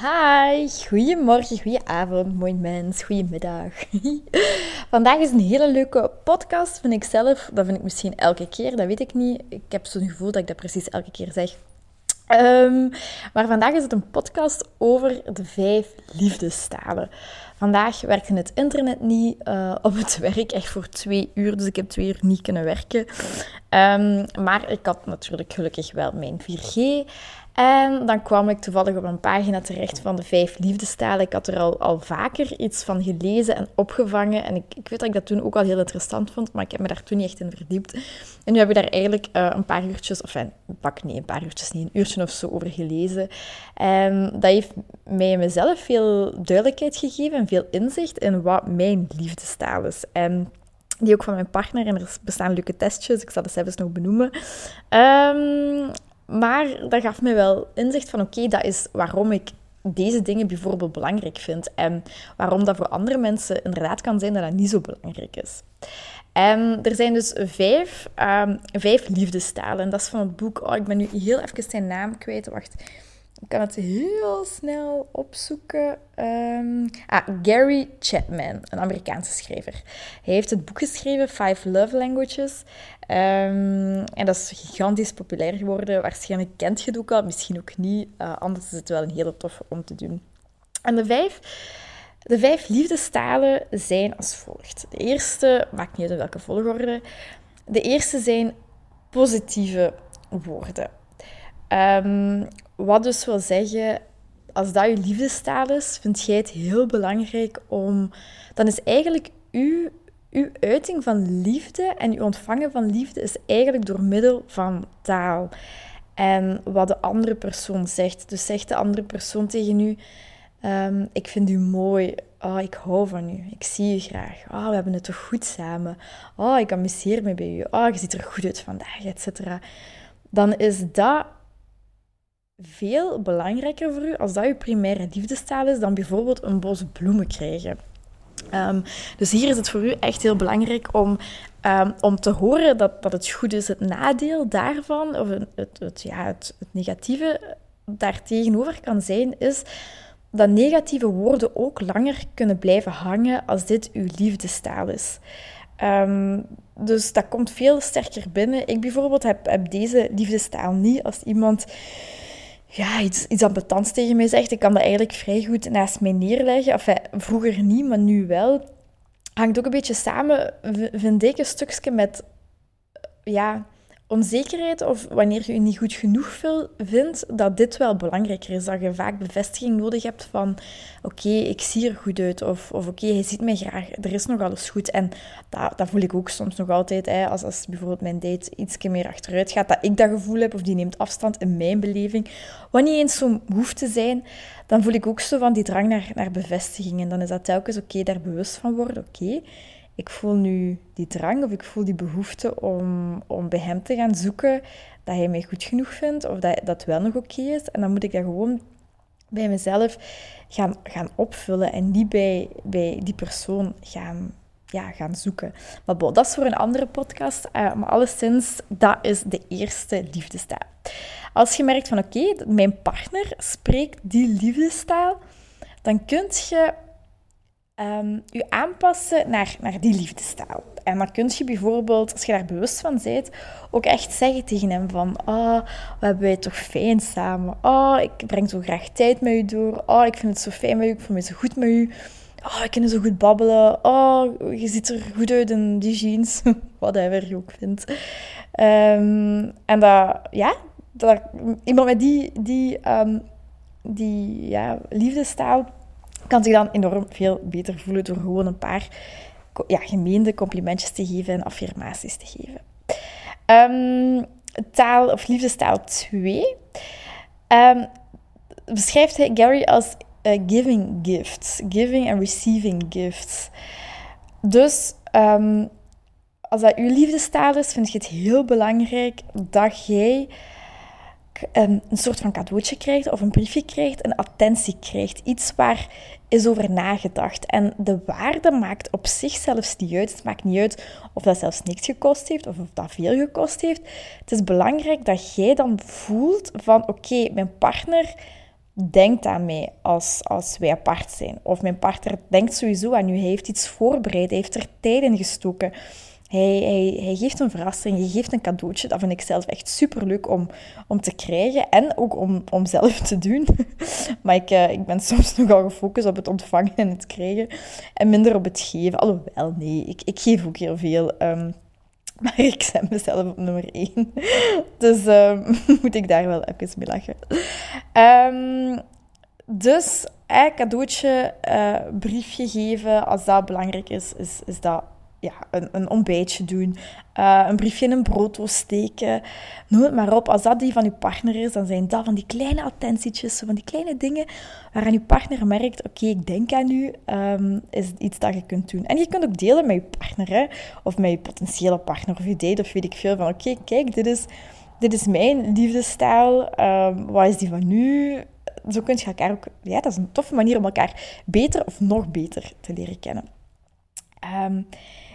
Hi, goedemorgen, goedenavond, mooi mens, goedemiddag. Vandaag is een hele leuke podcast, vind ik zelf. Dat vind ik misschien elke keer, dat weet ik niet. Ik heb zo'n gevoel dat ik dat precies elke keer zeg. Um, maar vandaag is het een podcast over de vijf liefdestalen. Vandaag werkte het internet niet uh, op het werk, echt voor twee uur. Dus ik heb twee uur niet kunnen werken. Um, maar ik had natuurlijk gelukkig wel mijn 4G. En dan kwam ik toevallig op een pagina terecht van de vijf liefdestalen. Ik had er al, al vaker iets van gelezen en opgevangen. En ik, ik weet dat ik dat toen ook al heel interessant vond, maar ik heb me daar toen niet echt in verdiept. En nu heb ik daar eigenlijk uh, een paar uurtjes, of een pak nee, een paar uurtjes niet, een uurtje of zo over gelezen. En dat heeft mij mezelf veel duidelijkheid gegeven en veel inzicht in wat mijn liefdestaal is. En die ook van mijn partner. En er bestaan leuke testjes, ik zal dat zelfs nog benoemen. Um, maar dat gaf me wel inzicht van oké, dat is waarom ik deze dingen bijvoorbeeld belangrijk vind. En waarom dat voor andere mensen inderdaad kan zijn dat dat niet zo belangrijk is. En er zijn dus vijf, um, vijf liefdestalen. En dat is van het boek... Oh, ik ben nu heel even zijn naam kwijt. Wacht. Ik kan het heel snel opzoeken. Um, ah, Gary Chapman, een Amerikaanse schrijver. Hij heeft het boek geschreven, Five Love Languages. Um, en dat is gigantisch populair geworden. Waarschijnlijk kent je het ook al, misschien ook niet. Uh, anders is het wel een hele toffe om te doen. En de vijf, de vijf liefdestalen zijn als volgt. De eerste, maakt niet uit welke volgorde. De eerste zijn positieve woorden. Um, wat dus wil zeggen, als dat je liefdestaal is, vind jij het heel belangrijk om... Dan is eigenlijk uw, uw uiting van liefde en uw ontvangen van liefde is eigenlijk door middel van taal. En wat de andere persoon zegt. Dus zegt de andere persoon tegen u... Um, ik vind u mooi. Oh, ik hou van u. Ik zie u graag. Oh, we hebben het toch goed samen. Oh, ik amuseer me bij u. Oh, je ziet er goed uit vandaag, et cetera. Dan is dat veel belangrijker voor u als dat je primaire liefdestaal is dan bijvoorbeeld een bos bloemen krijgen. Um, dus hier is het voor u echt heel belangrijk om, um, om te horen dat, dat het goed is. Het nadeel daarvan, of het, het, ja, het, negatieve daartegenover kan zijn, is dat negatieve woorden ook langer kunnen blijven hangen als dit uw liefdestaal is. Um, dus dat komt veel sterker binnen. Ik bijvoorbeeld heb, heb deze liefdestaal niet. Als iemand ja, iets, iets ambetants tegen mij zegt, ik kan dat eigenlijk vrij goed naast mij neerleggen. Enfin, vroeger niet, maar nu wel. Hangt ook een beetje samen, vind ik, een stukje met... Ja, onzekerheid of wanneer je je niet goed genoeg vindt, dat dit wel belangrijker is. Dat je vaak bevestiging nodig hebt van oké, ik zie er goed uit of, of oké, hij ziet mij graag, er is nog alles goed. En dat, dat voel ik ook soms nog altijd, hè, als, als bijvoorbeeld mijn date iets meer achteruit gaat, dat ik dat gevoel heb of die neemt afstand in mijn beleving. Wat niet eens zo hoeft te zijn, dan voel ik ook zo van die drang naar, naar bevestiging. En dan is dat telkens oké, daar bewust van worden, oké ik voel nu die drang of ik voel die behoefte om, om bij hem te gaan zoeken dat hij mij goed genoeg vindt of dat dat wel nog oké is. En dan moet ik dat gewoon bij mezelf gaan, gaan opvullen en niet bij, bij die persoon gaan, ja, gaan zoeken. Maar dat is voor een andere podcast. Uh, maar alleszins, dat is de eerste liefdestaal. Als je merkt van oké, mijn partner spreekt die liefdestaal, dan kun je je aanpassen naar, naar die liefdestaal. En dan kun je bijvoorbeeld, als je daar bewust van bent, ook echt zeggen tegen hem van oh, we hebben wij toch fijn samen. Oh, ik breng zo graag tijd met u door. Oh, ik vind het zo fijn met u. Ik voel me zo goed met u. Oh, ik kan zo goed babbelen. Oh, je ziet er goed uit in die jeans. Whatever je ook vindt. Um, en dat, ja, dat, iemand met die, die, um, die ja, liefdestaal kan zich dan enorm veel beter voelen door gewoon een paar ja, gemeende complimentjes te geven en affirmaties te geven. Um, taal of liefdestaal 2 um, beschrijft hij Gary als uh, giving gifts, giving and receiving gifts. Dus um, als dat je liefdestaal is, vind je het heel belangrijk dat jij een, een soort van cadeautje krijgt of een briefje krijgt, een attentie krijgt. Iets waar is over nagedacht. En de waarde maakt op zich zelfs niet uit. Het maakt niet uit of dat zelfs niks gekost heeft of of dat veel gekost heeft. Het is belangrijk dat jij dan voelt van oké, mijn partner denkt aan mij als, als wij apart zijn. Of mijn partner denkt sowieso aan u. Hij heeft iets voorbereid, hij heeft er tijd in gestoken. Hij, geeft een verrassing, hij geeft een cadeautje. Dat vind ik zelf echt super leuk om, om te krijgen en ook om, om zelf te doen. maar ik, uh, ik ben soms nogal gefocust op het ontvangen en het krijgen en minder op het geven. Alhoewel, nee, ik, ik geef ook heel veel. Um, maar ik zet mezelf op nummer 1. Dus um, moet ik daar wel even mee lachen. Um, dus, eh, cadeautje, uh, briefje geven, als dat belangrijk is, is, is dat ja, een, een ontbijtje doen, uh, een briefje in een brooddoos steken, noem het maar op. Als dat die van je partner is, dan zijn dat van die kleine attentietjes, van die kleine dingen waaraan je partner merkt, oké, ik denk aan u, um, is iets dat je kunt doen. En je kunt ook delen met je partner, hè, of met je potentiële partner, of je date, of weet ik veel, van oké, kijk, dit is, dit is mijn liefdesstijl, um, wat is die van u? Zo kun je elkaar ook, ja, dat is een toffe manier om elkaar beter of nog beter te leren kennen. Um,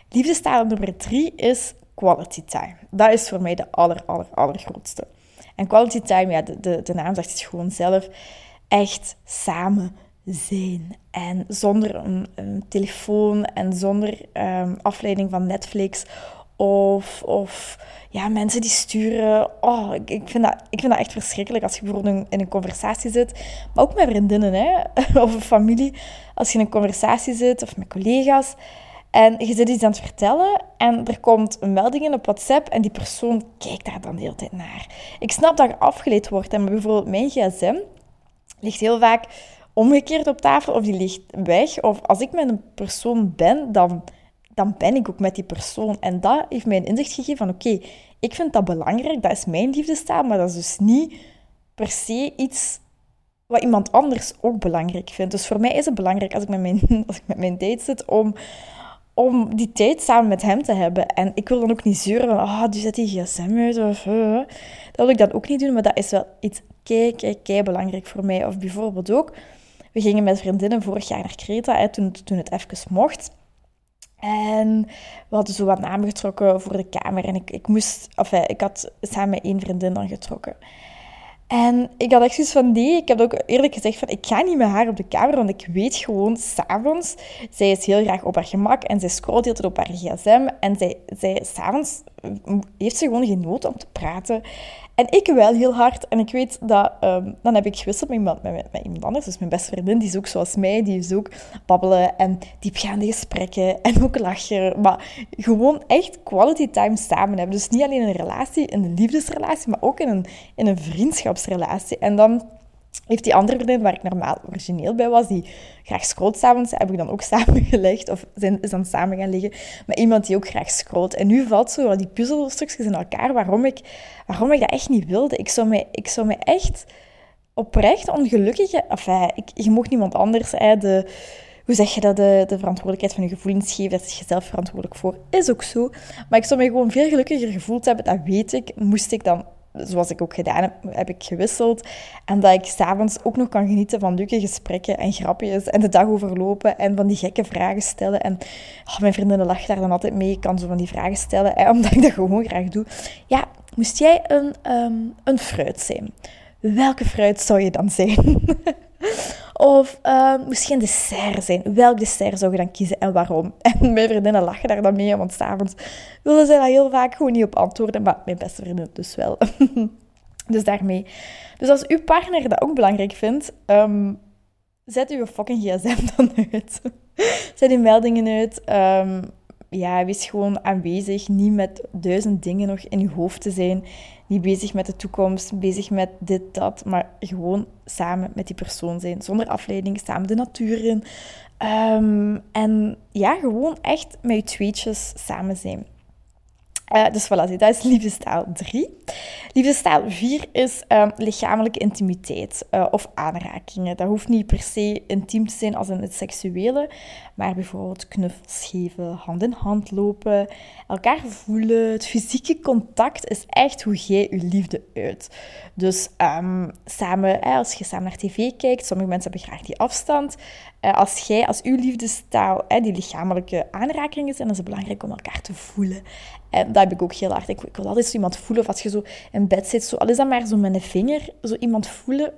Liefdestaal nummer drie is quality time. Dat is voor mij de aller, aller, allergrootste. En quality time, ja, de, de, de naam zegt het gewoon zelf, echt samen zijn. En zonder een, telefoon en zonder um, afleiding van Netflix of, of ja, mensen die sturen. Oh, ik, ik, vind dat, ik vind dat echt verschrikkelijk als je bijvoorbeeld in, een conversatie zit. Maar ook met vriendinnen hè? of familie. Als je in een conversatie zit of met collega's en je zit iets aan het vertellen en er komt een melding in op WhatsApp en die persoon kijkt daar dan de hele tijd naar. Ik snap dat je afgeleid wordt. En bijvoorbeeld mijn gsm ligt heel vaak omgekeerd op tafel of die ligt weg. Of als ik met een persoon ben, dan, dan ben ik ook met die persoon. En dat heeft mij een inzicht gegeven van oké, ik vind dat belangrijk, dat is mijn liefdestaal, maar dat is dus niet per se iets wat iemand anders ook belangrijk vindt. Dus voor mij is het belangrijk als ik met mijn, als ik met mijn date zit om om die tijd samen met hem te hebben. En ik wil dan ook niet zeuren van, ah, oh, die zet die gsm uit. Of, uh. Dat wil ik dan ook niet doen, maar dat is wel iets kei, kei belangrijk voor mij. Of bijvoorbeeld ook, we gingen met vriendinnen vorig jaar naar Kreta, hè, toen, toen het even mocht. En we hadden zo wat namen getrokken voor de kamer. En ik, ik moest, of ik had samen met één vriendin dan getrokken. En ik had echt zoiets van, nee, ik heb ook eerlijk gezegd van, ik ga niet met haar op de kamer, want ik weet gewoon, s'avonds, zij is heel graag op haar gemak en zij scrolt heel op haar gsm en zij, zij s'avonds heeft ze gewoon geen nood om te praten. En ik wel heel hard. En ik weet dat... Um, dan heb ik gewisseld met iemand, met, met, iemand anders. Dus mijn beste vriendin, die is ook zoals mij. Die is ook babbelen en diepgaande gesprekken. En ook lachen. Maar gewoon echt quality time samen hebben. Dus niet alleen in een relatie, in een liefdesrelatie, maar ook in een, in een vriendschapsrelatie. En dan heeft die andere vriendin, waar ik normaal origineel bij was, die graag scrolt s'avonds, heb ik dan ook samengelegd, of zijn, is dan samen gaan liggen, met iemand die ook graag scrolt. En nu valt zo die puzzelstukjes in elkaar, waarom ik, waarom ik dat echt niet wilde. Ik zou me, ik zou echt oprecht ongelukkig... Enfin, ik, je mocht niemand anders, hè, de, hoe zeg je dat, de, de verantwoordelijkheid van je gevoelens geven, is je zelf verantwoordelijk voor, is ook zo. Maar ik zou me gewoon veel gelukkiger gevoeld hebben, dat weet ik, moest ik dan zoals ik ook gedaan heb, heb ik gewisseld. En dat ik s'avonds ook nog kan genieten van leuke gesprekken en grapjes en de dag overlopen en van die gekke vragen stellen. En oh, mijn vriendinnen lachen daar dan altijd mee. Ik kan zo van die vragen stellen, omdat ik dat gewoon graag doe. Ja, moest jij een, um, een fruit zijn? Welke fruit zou je dan zijn? Of uh, misschien dessert zijn. Welk dessert zou je dan kiezen en waarom? En mijn vriendinnen lachen daar dan mee, want s'avonds willen ze daar heel vaak gewoon niet op antwoorden. Maar mijn beste vriendin dus wel. dus daarmee. Dus als uw partner dat ook belangrijk vindt, um, zet uw fucking gsm dan uit. zet die meldingen uit. Um, ja, wees gewoon aanwezig. Niet met duizend dingen nog in je hoofd te zijn. Niet bezig met de toekomst, bezig met dit, dat. Maar gewoon samen met die persoon zijn. Zonder afleiding, samen de natuur in. Um, en ja, gewoon echt met je tweetjes samen zijn. Uh, dus voilà, dat is liefdestaal 3. Liefdestaal 4 is um, lichamelijke intimiteit uh, of aanrakingen. Dat hoeft niet per se intiem te zijn als in het seksuele, maar bijvoorbeeld knuffels geven, hand in hand lopen, elkaar voelen. Het fysieke contact is echt hoe jij je liefde uit. Dus um, samen, als je samen naar tv kijkt, sommige mensen hebben graag die afstand. Uh, als jij, als uw liefdestaal, die lichamelijke aanrakingen zijn, dan is het belangrijk om elkaar te voelen. En dat heb ik ook heel hard. Ik, ik wil altijd zo iemand voelen. Of als je zo in bed zit, zo, al is dat maar zo met een vinger, zo iemand voelen.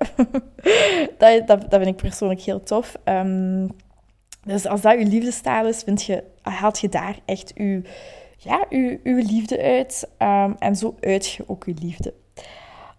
dat, dat, vind ik persoonlijk heel tof. Um, dus als dat je liefdestaal is, vind je, haalt je daar echt je, ja, je, je liefde uit. Um, en zo uit je ook je liefde.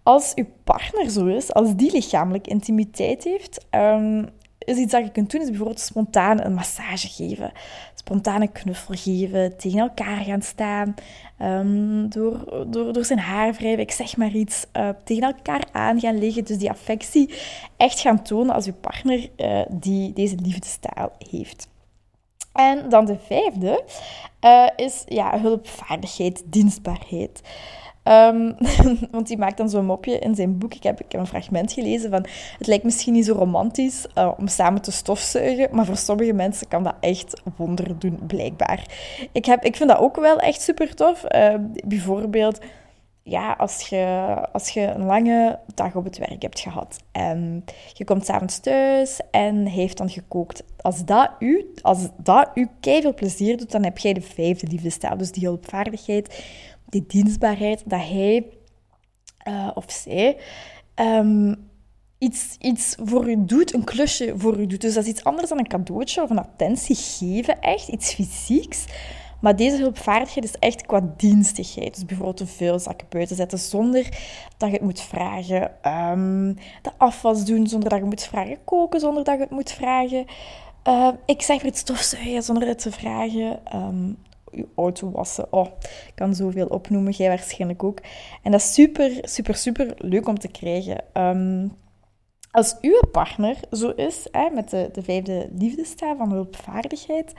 Als je partner zo is, als die lichamelijk intimiteit heeft, um, is iets dat je kunt doen, is bijvoorbeeld spontaan een massage geven. Spontaan een knuffel geven, tegen elkaar gaan staan, um, door, door, door zijn haar wrijven, ik zeg maar iets, uh, tegen elkaar aan gaan liggen. Dus die affectie echt gaan tonen als je partner uh, die deze liefdestaal heeft. En dan de vijfde uh, is ja, hulpvaardigheid, dienstbaarheid. Um, want die maakt dan zo'n mopje in zijn boek. Ik heb, ik een fragment gelezen van... Het lijkt misschien niet zo romantisch uh, om samen te stofzuigen, maar voor sommige mensen kan dat echt wonderen doen, blijkbaar. Ik, heb, ik vind dat ook wel echt super tof. Uh, bijvoorbeeld, ja, als je, als je een lange dag op het werk hebt gehad en je komt s'avonds thuis en hij heeft dan gekookt. Als dat u, als dat u veel plezier doet, dan heb jij de vijfde liefdestaal. Dus die hulpvaardigheid die dienstbaarheid, dat hij uh, of zij um, iets, iets voor u doet, een klusje voor u doet. Dus dat is iets anders dan een cadeautje of een attentie geven, echt iets fysieks. Maar deze hulpvaardigheid is echt qua dienstigheid. Dus bijvoorbeeld een vuilzakken buiten zetten zonder dat je het moet vragen. Um, de afwas doen zonder dat je het moet vragen. Koken zonder dat je het moet vragen. Uh, ik zeg het stofzuigen zonder het te vragen. Um, je auto wassen. Oh, ik kan zoveel opnoemen, jij waarschijnlijk ook. En dat is super, super, super leuk om te krijgen. Um, als uw partner zo is, hè, met de, de vijfde liefdestaal van hulpvaardigheid,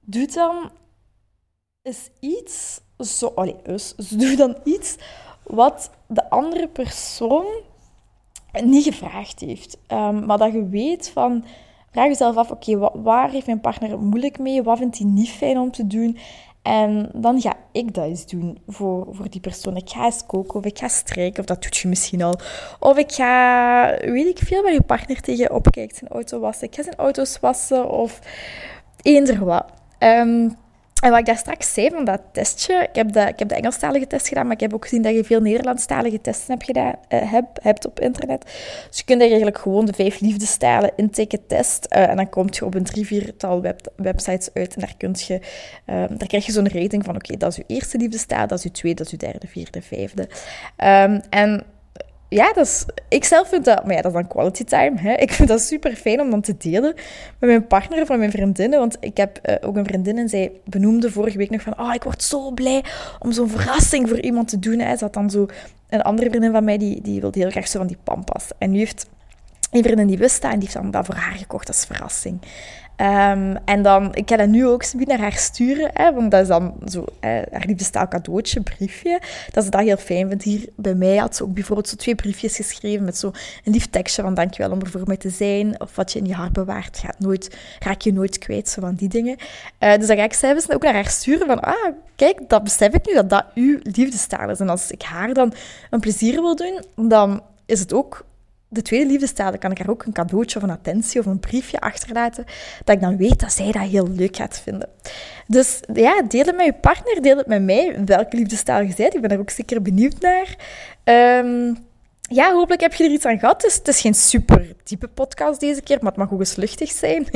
doe dan is iets zo... Allee, dus, doe dan iets wat de andere persoon niet gevraagd heeft. Um, maar dat je weet van Vraag jezelf af, oké, waar heeft mijn partner moeilijk mee? Wat vindt hij niet fijn om te doen? En dan ga ik dat eens doen voor, voor die persoon. Ik ga eens koken of ik ga strijken, of dat doet je misschien al. Of ik ga, weet ik veel, waar je partner tegen opkijkt, zijn auto wassen. Ik ga zijn auto's wassen of eender wat. Um, en wat ik daar straks zei van dat testje, ik heb de, ik heb de Engelstalige test gedaan, maar ik heb ook gezien dat je veel Nederlandstalige testen hebt, gedaan, heb, hebt op internet. Dus je kunt er eigenlijk gewoon de vijf liefdestijlen intikken test. Uh, en dan kom je op een drie, viertal web, websites uit en daar, je, uh, daar krijg je zo'n rating van oké, dat is je eerste liefdestaal, dat is je tweede, dat is je derde, vierde, vijfde. Um, en ja, dat is, ik zelf vind dat, maar ja, dat is dan quality time. Hè. Ik vind dat super fijn om dan te delen met mijn partner of met mijn vriendinnen. Want ik heb uh, ook een vriendin en zij benoemde vorige week nog van, oh, ik word zo blij om zo'n verrassing voor iemand te doen. Hè. Had dan zo een andere vriendin van mij, die, die wilde heel graag zo van die pampas. En nu heeft een vriendin die wist dat en die heeft dan dat voor haar gekocht als verrassing. Um, en dan, ik ga dat nu ook naar haar sturen, hè, want dat is dan zo, hè, haar liefdestaal cadeautje, briefje. Dat ze dat heel fijn vindt. Hier bij mij had ze ook bijvoorbeeld zo twee briefjes geschreven met zo een lief tekstje van dankjewel om er voor mij te zijn. Of wat je in je hart bewaart, gaat nooit, raak je nooit kwijt, zo van die dingen. Uh, dus dan ga ik zelfs ook naar haar sturen van, ah, kijk, dat besef ik nu, dat dat uw liefdestaal is. En als ik haar dan een plezier wil doen, dan is het ook de tweede liefdestaal, kan ik haar ook een cadeautje of een attentie of een briefje achterlaten, dat ik dan weet dat zij dat heel leuk gaat vinden. Dus ja, deel het met je partner, deel het met mij, welke liefdestaal je bent. Ik ben daar ook zeker benieuwd naar. Um, ja, hopelijk heb je er iets aan gehad. Dus het is geen super diepe podcast deze keer, maar het mag ook eens luchtig zijn.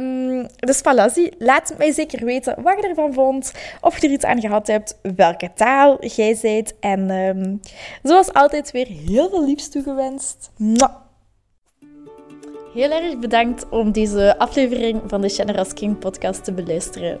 um, dus Palazzi, laat mij zeker weten wat je ervan vond. Of je er iets aan gehad hebt, welke taal jij zijt. En um, zoals altijd weer heel veel liefst toegewenst. Mwah. Heel erg bedankt om deze aflevering van de Generous King podcast te beluisteren.